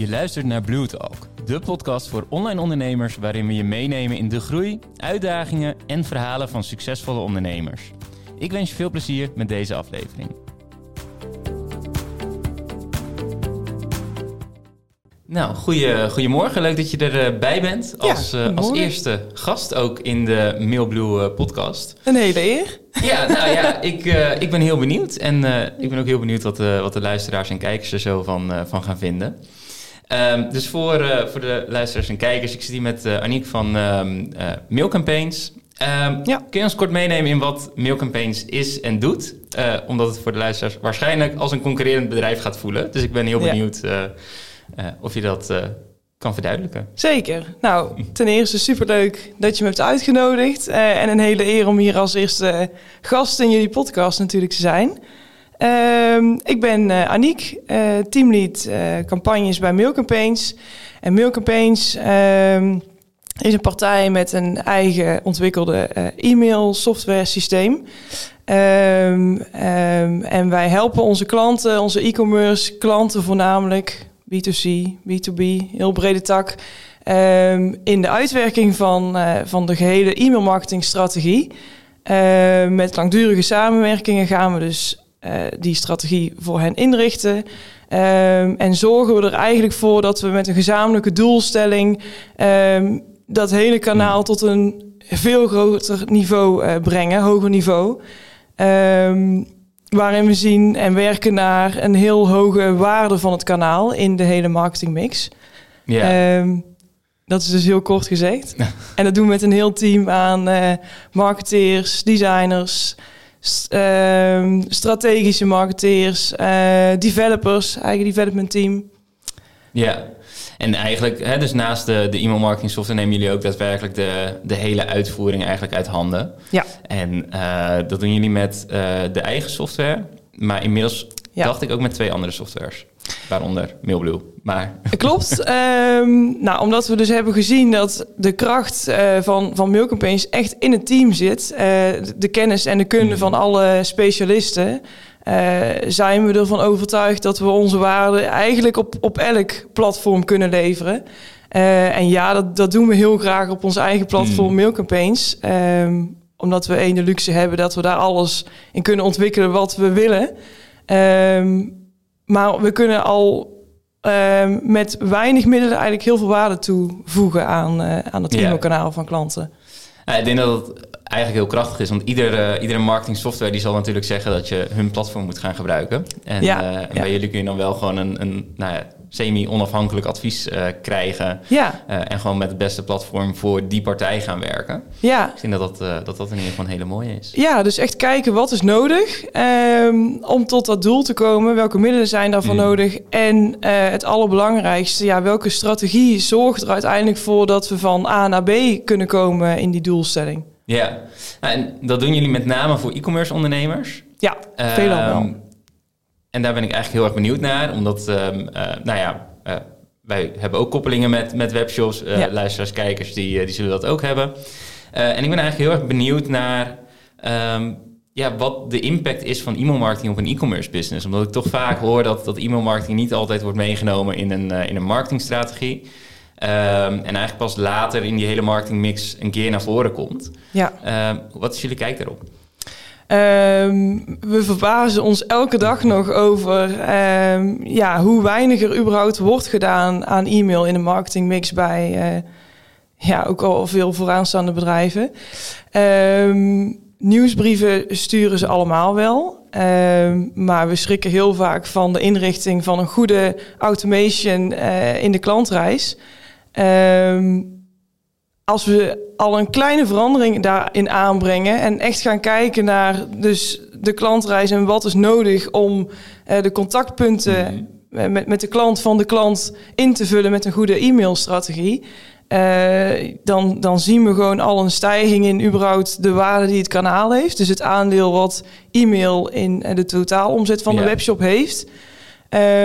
Je luistert naar Blue Talk, de podcast voor online ondernemers waarin we je meenemen in de groei, uitdagingen en verhalen van succesvolle ondernemers. Ik wens je veel plezier met deze aflevering. Nou, goeie, goedemorgen. Leuk dat je erbij bent. Als, uh, als eerste gast ook in de Mailblue uh, podcast. Een hele eer. Ja, nou ja, ik, uh, ik ben heel benieuwd. En ik ben ook heel benieuwd wat, wat de luisteraars en kijkers er zo van, van gaan vinden. Um, dus voor, voor de luisteraars en kijkers, ik zit hier met Aniek van um, Mailcampaigns. Um, ja. Kun je ons kort meenemen in wat Mailcampaigns is en doet? omdat het voor de luisteraars waarschijnlijk als een concurrerend bedrijf gaat voelen. Dus ik ben heel benieuwd... Ja uh, of je dat uh, kan verduidelijken. Zeker. Nou, ten eerste superleuk dat je me hebt uitgenodigd. Uh, en een hele eer om hier als eerste gast in jullie podcast natuurlijk te zijn. Ehm, ik ben Aniek, teamlead campagnes bij Mailcampaigns. En Mailcampaigns um, is een partij met een eigen ontwikkelde e-mail software systeem. Um, en wij helpen onze klanten, onze e-commerce klanten voornamelijk, B2C, B2B, heel brede tak. In de uitwerking van, uh, van de gehele e-mail marketingstrategie. Uh, met langdurige samenwerkingen gaan we dus uh, die strategie voor hen inrichten. Um, en zorgen we er eigenlijk voor dat we met een gezamenlijke doelstelling um, dat hele kanaal tot een veel groter niveau brengen, hoger niveau. Waarin we zien en werken naar een heel hoge waarde van het kanaal in de hele marketingmix. Ja. Dat is dus heel kort gezegd. en dat doen we met een heel team aan uh, marketeers, designers, uh, strategische marketeers, uh, developers, eigen development team. Ja, en eigenlijk, hè, dus naast de, de e-mail marketing software nemen jullie ook daadwerkelijk de, de hele uitvoering eigenlijk uit handen. Ja. En uh, dat doen jullie met uh, de eigen software, maar inmiddels ja. dacht ik ook met twee andere softwares. Waaronder Mailblue. Maar... Klopt. um, nou, omdat we dus hebben gezien dat de kracht uh, van, van echt in het team zit. Uh, de kennis en de kunde van alle specialisten. Uh, zijn we ervan overtuigd dat we onze waarde eigenlijk op, op elk platform kunnen leveren. En ja, dat, dat doen we heel graag op ons eigen platform mm. Mailcampaigns. Um, omdat we één de luxe hebben dat we daar alles in kunnen ontwikkelen wat we willen. Um, maar we kunnen al um, met weinig middelen eigenlijk heel veel waarde toevoegen aan, uh, aan het e-mailkanaal yeah. van klanten. Ja, ik denk dat het eigenlijk heel krachtig is. Want iedere, iedere marketing software die zal natuurlijk zeggen dat je hun platform moet gaan gebruiken. En, ja, uh, en ja. bij jullie kun je dan wel gewoon een, een nou ja, semi-onafhankelijk advies uh, krijgen. Ja. Uh, en gewoon met het beste platform voor die partij gaan werken. Ja. Ik denk dat dat, uh, dat, dat in ieder geval een hele mooie is. Ja, dus echt kijken wat is nodig um, om tot dat doel te komen. Welke middelen zijn daarvoor mm. nodig? En het allerbelangrijkste, ja, welke strategie zorgt er uiteindelijk voor dat we van A naar B kunnen komen in die doelstelling? Ja, nou, en dat doen jullie met name voor e-commerce ondernemers? Ja, veelal wel. En daar ben ik eigenlijk heel erg benieuwd naar, omdat, um, uh, nou ja, uh, wij hebben ook koppelingen met, met webshops. Uh, ja. Luisteraars, kijkers, die, die zullen dat ook hebben. en ik ben eigenlijk heel erg benieuwd naar um, ja, wat de impact is van e-mailmarketing op een e-commerce business. Omdat ik toch vaak hoor dat, dat e-mailmarketing niet altijd wordt meegenomen in een, in een marketingstrategie. Um, en eigenlijk pas later in die hele marketingmix een keer naar voren komt. Ja. wat is jullie kijk daarop? Um, we verbazen ons elke dag nog over um, ja, hoe weinig er überhaupt wordt gedaan aan e-mail in de marketingmix bij uh, ja, ook al veel vooraanstaande bedrijven. Um, nieuwsbrieven sturen ze allemaal wel. maar we schrikken heel vaak van de inrichting van een goede automation uh, in de klantreis als we al een kleine verandering daarin aanbrengen en echt gaan kijken naar dus de klantreis en wat is nodig om uh, de contactpunten mm. met, met de klant van de klant in te vullen met een goede e-mailstrategie. Uh, dan, dan zien we gewoon al een stijging in überhaupt de waarde die het kanaal heeft. Dus het aandeel wat e-mail in de totaalomzet van de webshop heeft.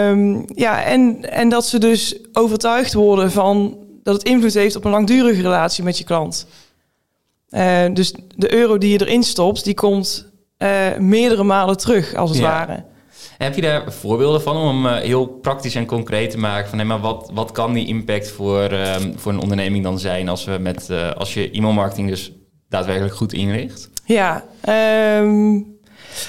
Um, ja, en, en dat ze dus overtuigd worden van dat het invloed heeft op een langdurige relatie met je klant. Uh, dus de euro die je erin stopt, die komt uh, meerdere malen terug, als het ja. ware. Heb je daar voorbeelden van om uh, heel praktisch en concreet te maken van hey, maar wat, wat kan die impact voor, um, voor een onderneming dan zijn als, we met, uh, als je e-mailmarketing dus daadwerkelijk goed inricht? Ja, um,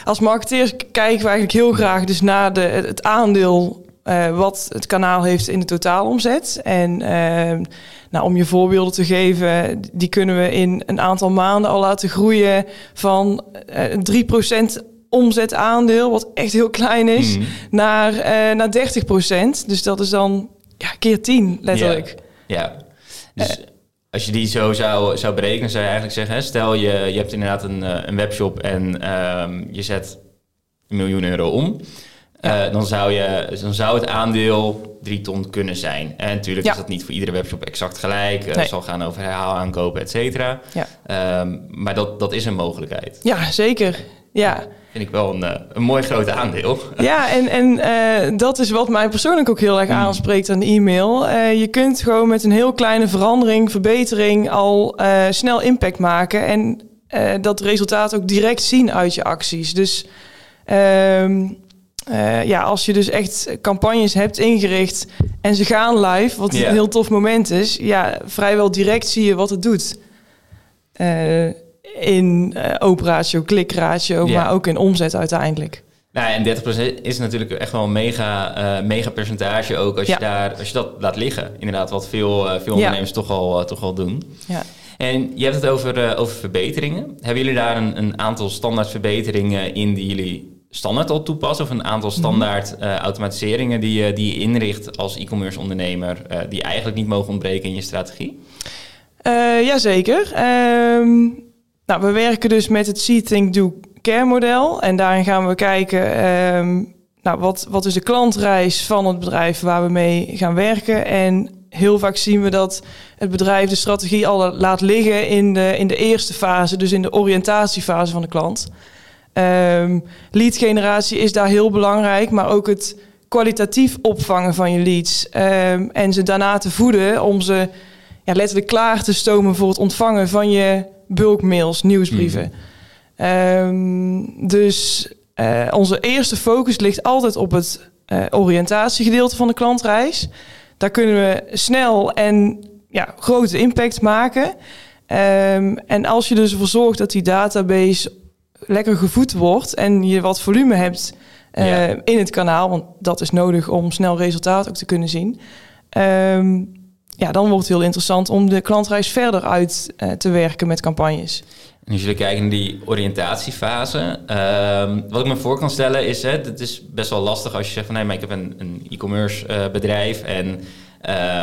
als marketeers kijken we eigenlijk heel graag dus naar de, het aandeel uh, wat het kanaal heeft in de totaalomzet. En uh, nou, om je voorbeelden te geven, die kunnen we in een aantal maanden al laten groeien van uh, 3% omzetaandeel, wat echt heel klein is, mm. naar, uh, naar 30%. Dus dat is dan ja, keer 10 letterlijk. Ja, ja. dus als je die zo zou, zou berekenen, zou je eigenlijk zeggen... Hè, stel je, je hebt inderdaad een, een webshop en uh, je zet een miljoen euro om... Ja. Uh, dan, zou je, dan zou het aandeel 3 ton kunnen zijn. En natuurlijk ja. is dat niet voor iedere webshop exact gelijk. Het nee. zal gaan over herhaal aankopen, et cetera. Ja. Um, maar dat, dat is een mogelijkheid. Ja, zeker. Ja vind ik wel een, eh, een mooi groot aandeel. Ja, en, en uh, dat is wat mij persoonlijk ook heel erg hmm. aanspreekt aan de e-mail. Uh, je kunt gewoon met een heel kleine verandering, verbetering al uh, snel impact maken. En dat resultaat ook direct zien uit je acties. Dus ehm, ja, als je dus echt campagnes hebt ingericht en ze gaan live, wat yeah. een heel tof moment is, ja, vrijwel direct zie je wat het doet in uh, open ratio, klik ratio, ja. maar ook in omzet uiteindelijk. Nou, en 30% is natuurlijk echt wel een mega, uh, mega percentage ook als, ja. je daar, als je dat laat liggen. Inderdaad, wat veel, uh, veel ondernemers ja. toch, al, toch al doen. Ja. En je hebt het over, over verbeteringen. Hebben jullie daar een, een aantal standaard verbeteringen in die jullie standaard al toepassen? Of een aantal mhm. standaard uh, automatiseringen die, die je inricht als e-commerce ondernemer, uh, die eigenlijk niet mogen ontbreken in je strategie? Uh, jazeker. Um, nou, we werken dus met het See, Think, Do, Care model. En daarin gaan we kijken, um, nou, wat, wat is de klantreis van het bedrijf waar we mee gaan werken. En heel vaak zien we dat het bedrijf de strategie al laat liggen in de, in de eerste fase, dus in de oriëntatiefase van de klant. Um, lead generatie is daar heel belangrijk, maar ook het kwalitatief opvangen van je leads. Um, en ze daarna te voeden om ze ja, letterlijk klaar te stomen voor het ontvangen van je bulkmails, nieuwsbrieven. Mm. Um, dus uh, onze eerste focus ligt altijd op het uh, oriëntatiegedeelte van de klantreis. Daar kunnen we snel en ja, grote impact maken. Um, en als je dus ervoor zorgt dat die database lekker gevoed wordt en je wat volume hebt uh, ja. in het kanaal, want dat is nodig om snel resultaat ook te kunnen zien. Um, ja, dan wordt het heel interessant om de klantreis verder uit uh, te werken met campagnes. En als jullie kijken naar die oriëntatiefase, uh, wat ik me voor kan stellen is, hè, het is best wel lastig als je zegt van nee, maar ik heb een, een e-commerce uh, bedrijf en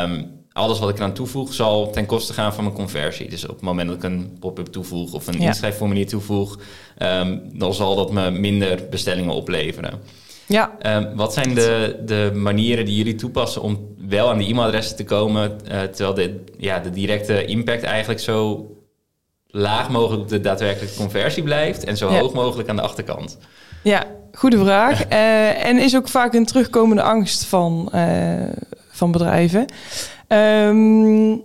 um, alles wat ik eraan toevoeg zal ten koste gaan van mijn conversie. Dus op het moment dat ik een pop-up toevoeg of een ja. inschrijfformulier toevoeg, um, dan zal dat me minder bestellingen opleveren. Ja. Um, wat zijn de, de manieren die jullie toepassen om wel aan die e-mailadressen te komen, uh, terwijl de, ja, de directe impact eigenlijk zo laag mogelijk op de daadwerkelijke conversie blijft en zo ja. hoog mogelijk aan de achterkant? Ja, goede vraag. uh, en is ook vaak een terugkomende angst van, uh, van bedrijven. Um,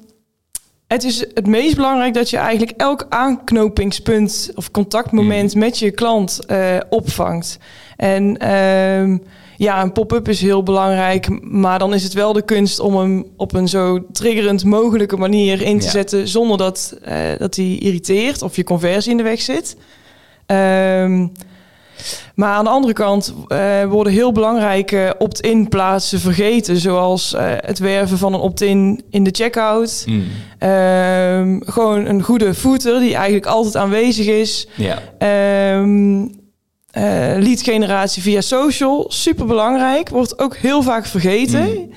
het is het meest belangrijk dat je eigenlijk elk aanknopingspunt of contactmoment mm. met je klant uh, opvangt. En um, ja, een pop-up is heel belangrijk, maar dan is het wel de kunst om hem op een zo triggerend mogelijke manier in te ja. zetten zonder dat, uh, dat hij irriteert of je conversie in de weg zit. Um, maar aan de andere kant uh, worden heel belangrijke opt-in plaatsen vergeten. Zoals uh, het werven van een opt-in in de checkout. Mm. Um, gewoon een goede footer die eigenlijk altijd aanwezig is. Ja. Um, uh, lead generatie via social, super belangrijk. Wordt ook heel vaak vergeten. Mm.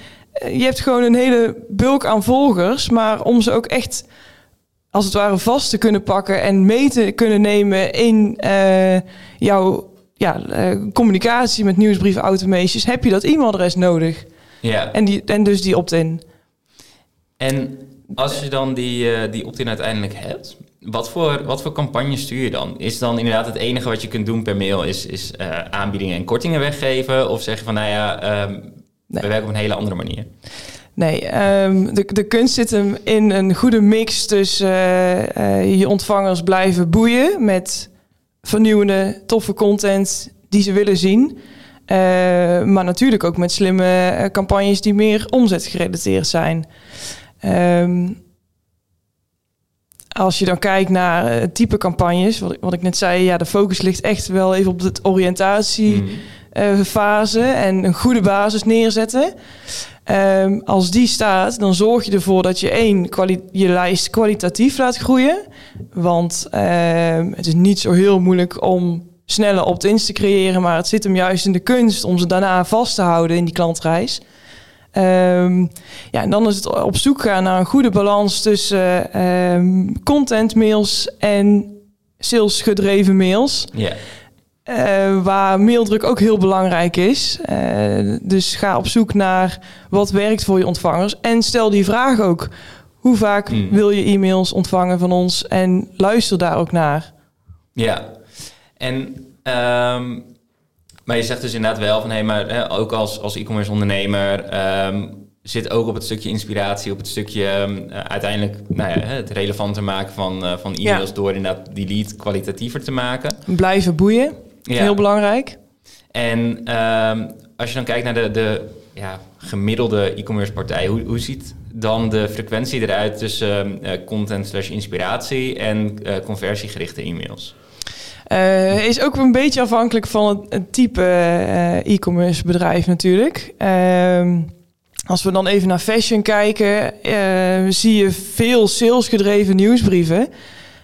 je hebt gewoon een hele bulk aan volgers. Maar om ze ook echt als het ware vast te kunnen pakken en mee te kunnen nemen in jouw ja, uh, communicatie met nieuwsbrieven, automations, heb je dat e-mailadres nodig. Ja. En, die, en dus die opt-in. En als je dan die, uh, die opt-in uiteindelijk hebt, wat voor, wat voor campagne stuur je dan? Is dan inderdaad het enige wat je kunt doen per mail is, is uh, aanbiedingen en kortingen weggeven? Of zeg je van, nou ja, um, nee. we werken op een hele andere manier? Nee, um, de, de kunst zit hem in een goede mix tussen je ontvangers blijven boeien met vernieuwende, toffe content die ze willen zien. maar natuurlijk ook met slimme campagnes die meer omzetgerelateerd zijn. Ehm, als je dan kijkt naar het type campagnes, wat, ik net zei, ja, de focus ligt echt wel even op de oriëntatiefase en een goede basis neerzetten. Um, als die staat, dan zorg je ervoor dat je één, je lijst kwalitatief laat groeien. Want um, het is niet zo heel moeilijk om snelle opt-ins te creëren, maar het zit hem juist in de kunst om ze daarna vast te houden in die klantreis. Um, ja, en dan is het op zoek gaan naar een goede balans tussen content mails en sales gedreven mails. Ja. Uh, waar maildruk ook heel belangrijk is. Uh, dus ga op zoek naar wat werkt voor je ontvangers. En stel die vraag ook. Hoe vaak mm. wil je e-mails ontvangen van ons? En luister daar ook naar. Ja, en um, maar je zegt dus inderdaad wel van... hé, hey, maar hè, ook als, als e-commerce ondernemer... zit ook op het stukje inspiratie, op het stukje uh, uiteindelijk nou ja, het relevanter maken van, uh, van e-mails ja. door inderdaad die lead kwalitatiever te maken. Blijven boeien. Ja. Heel belangrijk. En um, als je dan kijkt naar de, de ja, gemiddelde e-commerce partij, hoe, hoe ziet dan de frequentie eruit tussen uh, content slash inspiratie en uh, conversiegerichte e-mails? Uh, is ook een beetje afhankelijk van het, het type e-commerce bedrijf natuurlijk. Ehm, als we dan even naar fashion kijken, zie je veel salesgedreven nieuwsbrieven.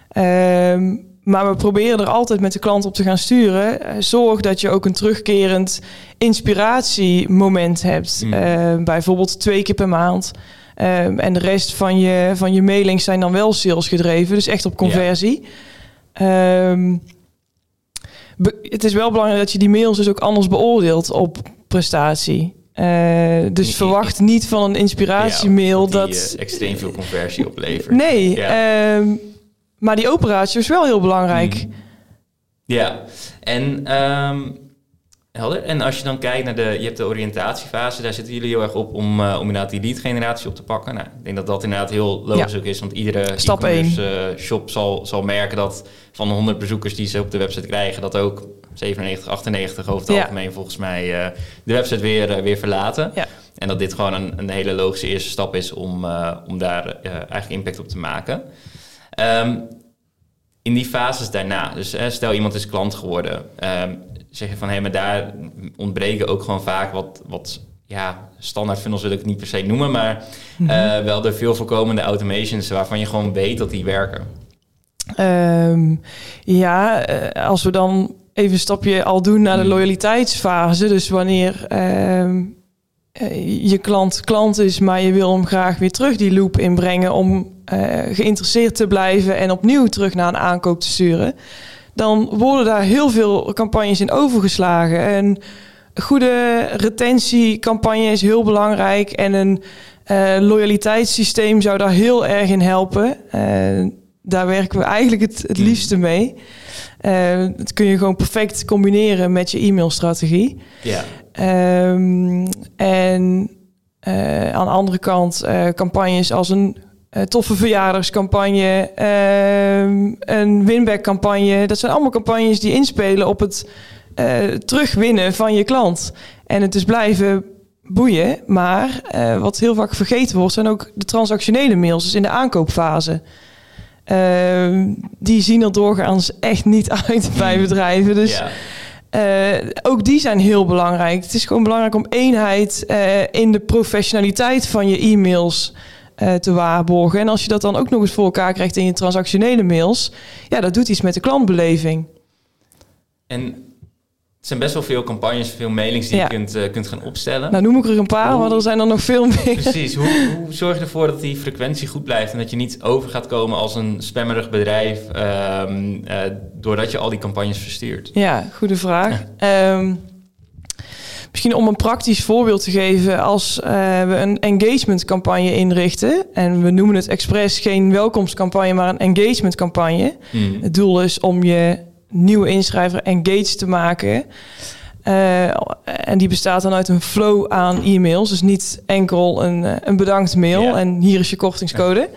Ehm, maar we proberen er altijd met de klant op te gaan sturen. Eh, zorg dat je ook een terugkerend inspiratiemoment hebt. Mm. Uh, bijvoorbeeld twee keer per maand. Uh, en de rest van je, van je mailings zijn dan wel sales gedreven. Dus echt op conversie. Ja. Um, het is wel belangrijk dat je die mails dus ook anders beoordeelt op prestatie. Uh, dus verwacht niet van een inspiratiemail ja, dat extreem veel conversie oplevert. Nee, ja. um, maar die operatie is wel heel belangrijk. Mm. Ja, en um, helder. En als je dan kijkt naar de, je hebt de oriëntatiefase, daar zitten jullie heel erg op om, uh, om inderdaad die lead generatie op te pakken. Nou, ik denk dat dat inderdaad heel logisch ook is, want iedere Stap e shop zal, zal merken dat van de 100 bezoekers die ze op de website krijgen, dat ook 97, 98 over het algemeen volgens mij uh, de website weer, uh, weer verlaten. Ja. En dat dit gewoon een, een hele logische eerste stap is om, om daar eigenlijk impact op te maken. Um, in die fases daarna, dus stel iemand is klant geworden, um, zeg je van hé, hey, maar daar ontbreken ook gewoon vaak wat, wat ja, standaard funnels wil ik het niet per se noemen, maar mm -hmm. wel de veel voorkomende automations waarvan je gewoon weet dat die werken. Um, ja, eh, als we dan even een stapje al doen naar de mhm. loyaliteitsfase, dus wanneer um, je klant klant is, maar je wil hem graag weer terug die loop inbrengen om geïnteresseerd te blijven en opnieuw terug naar een aankoop te sturen, dan worden daar heel veel campagnes in overgeslagen. En goede retentiecampagne is heel belangrijk en een uh, loyaliteitssysteem zou daar heel erg in helpen. Uh, daar werken we eigenlijk het, het liefste mee. Uh, dat kun je gewoon perfect combineren met je e-mailstrategie. Ja. Um, en aan de andere kant campagnes als een toffe verjaardagscampagne, ehm, een winback-campagne. Dat zijn allemaal campagnes die inspelen op het terugwinnen van je klant. En het dus blijven boeien. Maar wat heel vaak vergeten wordt, zijn ook de transactionele mails, dus in de aankoopfase. Uh, die zien er doorgaans echt niet uit bij hmm. bedrijven. Dus ja. ook die zijn heel belangrijk. Het is gewoon belangrijk om eenheid in de professionaliteit van je e-mails eh, te waarborgen. En als je dat dan ook nog eens voor elkaar krijgt in je transactionele mails, ja, dat doet iets met de klantbeleving. En het zijn best wel veel campagnes, veel mailings die je kunt, uh, kunt gaan opstellen. Nou noem ik er een paar, maar er zijn er nog veel meer. Precies. Hoe, hoe, zorg je ervoor dat die frequentie goed blijft... en dat je niet over gaat komen als een spammerig bedrijf... Um, uh, doordat je al die campagnes verstuurt? Ja, goede vraag. Um, misschien om een praktisch voorbeeld te geven... als uh, we een engagementcampagne inrichten... en we noemen het expres geen welkomstcampagne... maar een engagementcampagne. Hmm. Het doel is om je nieuwe inschrijver engaged te maken. Uh, en die bestaat dan uit een flow aan e-mails. Dus niet enkel een, eh, een bedankt mail en hier is je kortingscode.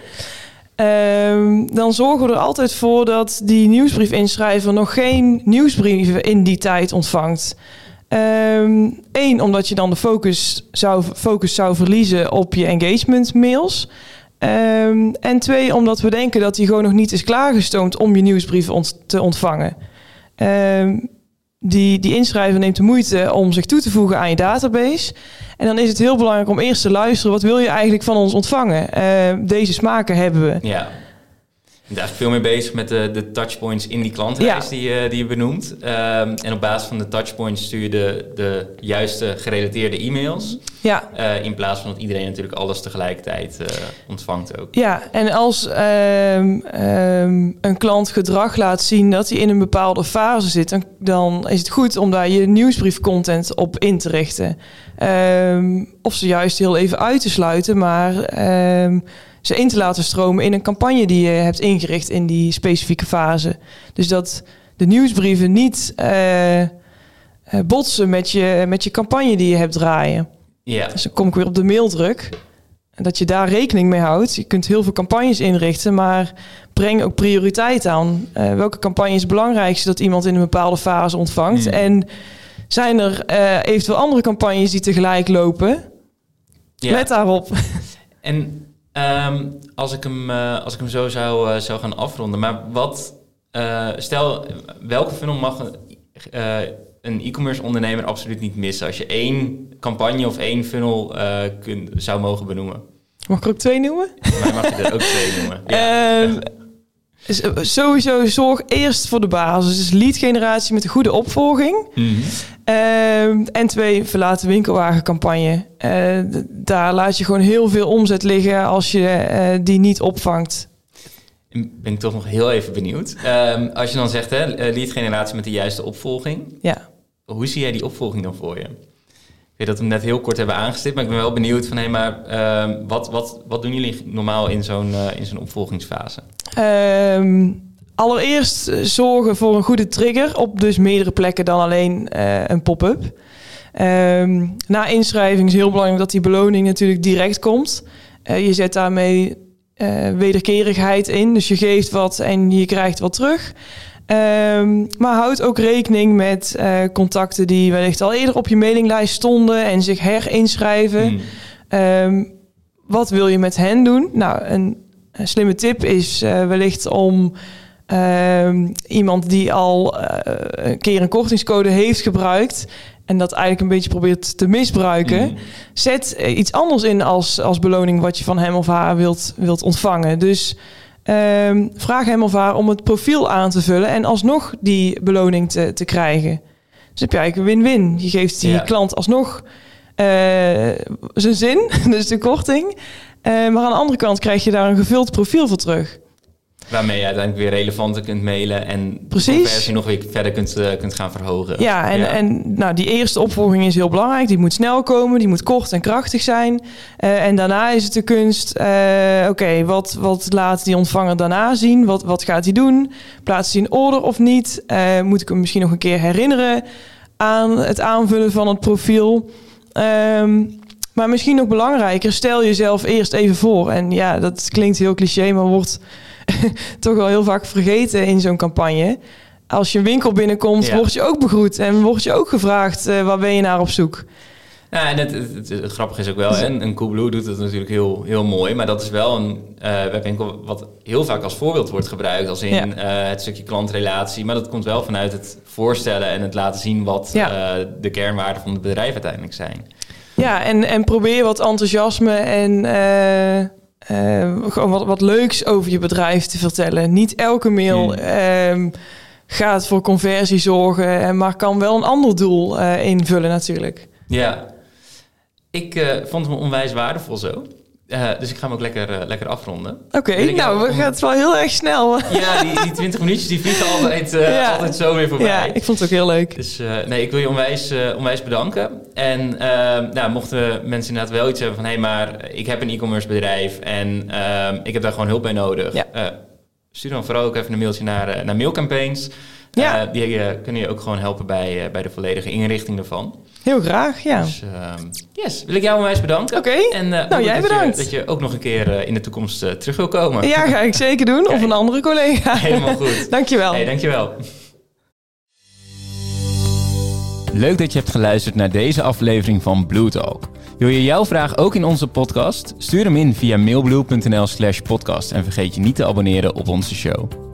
Uh, dan zorgen we er altijd voor dat die nieuwsbrief inschrijver nog geen nieuwsbrieven in die tijd ontvangt. Eén, ehm, omdat je dan de focus zou, focus zou verliezen op je engagement mails. Um, en twee, omdat we denken dat die gewoon nog niet is klaargestoomd om je nieuwsbrief te ontvangen. Um, die, die inschrijver neemt de moeite om zich toe te voegen aan je database. En dan is het heel belangrijk om eerst te luisteren. Wat wil je eigenlijk van ons ontvangen? Deze smaken hebben we. Ja eigenlijk veel meer bezig met de, de touchpoints in die klantreis die, uh, die je benoemt. Um, en op basis van de touchpoints stuur je de, de juiste gerelateerde e-mails. Ja. Uh, in plaats van dat iedereen natuurlijk alles tegelijkertijd uh, ontvangt ook. Ja, en als um, um, een klant gedrag laat zien dat hij in een bepaalde fase zit, dan, dan is het goed om daar je nieuwsbriefcontent op in te richten. Of ze juist heel even uit te sluiten, maar ze in te laten stromen in een campagne die je hebt ingericht in die specifieke fase. Dus dat de nieuwsbrieven niet uh, botsen met je, met je campagne die je hebt draaien. Ja. Dus dan kom ik weer op de maildruk. En dat je daar rekening mee houdt. Je kunt heel veel campagnes inrichten, maar breng ook prioriteit aan. Uh, welke campagne is het belangrijkste dat iemand in een bepaalde fase ontvangt? Hmm. En zijn er uh, eventueel andere campagnes die tegelijk lopen? Ja. Let daarop. En Um, als, ik hem, uh, als ik hem zo zou, uh, zou gaan afronden. Maar wat, stel, welke funnel mag een e-commerce ondernemer absoluut niet missen? Als je één campagne of één funnel kunt, zou mogen benoemen. Mag ik er ook twee noemen? Maar mag je er ook twee noemen. Ja. Um, sowieso zorg eerst voor de basis. Dus lead generatie met een goede opvolging. Mm -hmm. uh, en twee, verlaten winkelwagencampagne. Uh, daar laat je gewoon heel veel omzet liggen als je uh, die niet opvangt. Ben ik toch nog heel even benieuwd. Ehm, als je dan zegt, hè, lead generatie met de juiste opvolging. Ja. Hoe zie jij die opvolging dan voor je? weet dat we net heel kort hebben aangestipt, maar ik ben wel benieuwd van hé, maar uh, wat, wat, wat doen jullie normaal in zo'n in zo'n opvolgingsfase? Um, allereerst eh, zorgen voor een goede trigger op dus meerdere plekken dan alleen uh, een pop-up. Um, na inschrijving is heel belangrijk dat die beloning natuurlijk direct komt. Uh, je zet daarmee wederkerigheid in, dus je geeft wat en je krijgt wat terug. Um, maar houd ook rekening met contacten die wellicht al eerder op je mailinglijst stonden en zich herinschrijven. Hmm. Um, wat wil je met hen doen? Nou, een slimme tip is uh, wellicht om um, iemand die al uh, een keer een kortingscode heeft gebruikt en dat eigenlijk een beetje probeert te misbruiken, mm. zet iets anders in als, als beloning wat je van hem of haar wilt, wilt ontvangen. Dus Um, vraag hem of haar om het profiel aan te vullen en alsnog die beloning te, te krijgen. Dus heb je eigenlijk een win-win. Je geeft die ja. klant alsnog uh, zijn zin, dus de korting. Uh, maar aan de andere kant krijg je daar een gevuld profiel voor terug. Waarmee je uiteindelijk weer relevanter kunt mailen en Precies. de conversie nog weer verder kunt, uh, kunt gaan verhogen. Ja, en, ja. en nou, die eerste opvolging is heel belangrijk. Die moet snel komen, die moet kort en krachtig zijn. Uh, en daarna is het de kunst, uh, oké, okay, wat, wat laat die ontvanger daarna zien? Wat, wat gaat hij doen? Plaatst hij een order of niet? moet ik hem misschien nog een keer herinneren aan het aanvullen van het profiel? Um, maar misschien nog belangrijker, stel jezelf eerst even voor. En ja, dat klinkt heel cliché, maar wordt toch wel heel vaak vergeten in zo'n campagne. Als je een winkel binnenkomt, ja. word je ook begroet en word je ook gevraagd: uh, waar ben je naar op zoek? Ja, en het, het, het, het grappige is ook wel, en een Coolblue doet het natuurlijk heel, heel mooi, maar dat is wel een uh, webwinkel wat heel vaak als voorbeeld wordt gebruikt, als in ja. uh, het stukje klantrelatie. Maar dat komt wel vanuit het voorstellen en het laten zien wat ja. de kernwaarden van het bedrijf uiteindelijk zijn. Ja, en, en probeer wat enthousiasme en uh, gewoon wat, wat leuks over je bedrijf te vertellen. Niet elke mail hmm. uh, gaat voor conversie zorgen, maar kan wel een ander doel invullen natuurlijk. Ja, ik eh, vond het me onwijs waardevol zo. Uh, dus ik ga hem ook lekker, uh, lekker afronden. Oké, okay, nou, we om... gaan het wel heel erg snel. Ja, die, die 20 minuutjes die vliegen altijd, uh, ja. altijd zo weer voorbij. Ja, ik vond het ook heel leuk. Dus nee, ik wil je onwijs, onwijs bedanken. En ehm, nou, mochten mensen inderdaad wel iets hebben van... hé, hey, maar ik heb een e-commerce bedrijf en ehm, ik heb daar gewoon hulp bij nodig. Ja. stuur dan vooral ook even een mailtje naar, naar Mailcampaigns. Ja. die kunnen je ook gewoon helpen bij, bij de volledige inrichting ervan. Heel graag, ja. Dus, uh, yes, wil ik jou onwijs bedanken. Oké, okay. en uh, nou jij dat bedankt. Je, dat je ook nog een keer uh, in de toekomst uh, terug wil komen. Ja, ga ik zeker doen. Of een andere collega. Helemaal goed. dankjewel. Hey, dankjewel. Leuk dat je hebt geluisterd naar deze aflevering van Blue Talk. Wil je jouw vraag ook in onze podcast? Stuur hem in via mailblue.nl slash podcast en vergeet je niet te abonneren op onze show.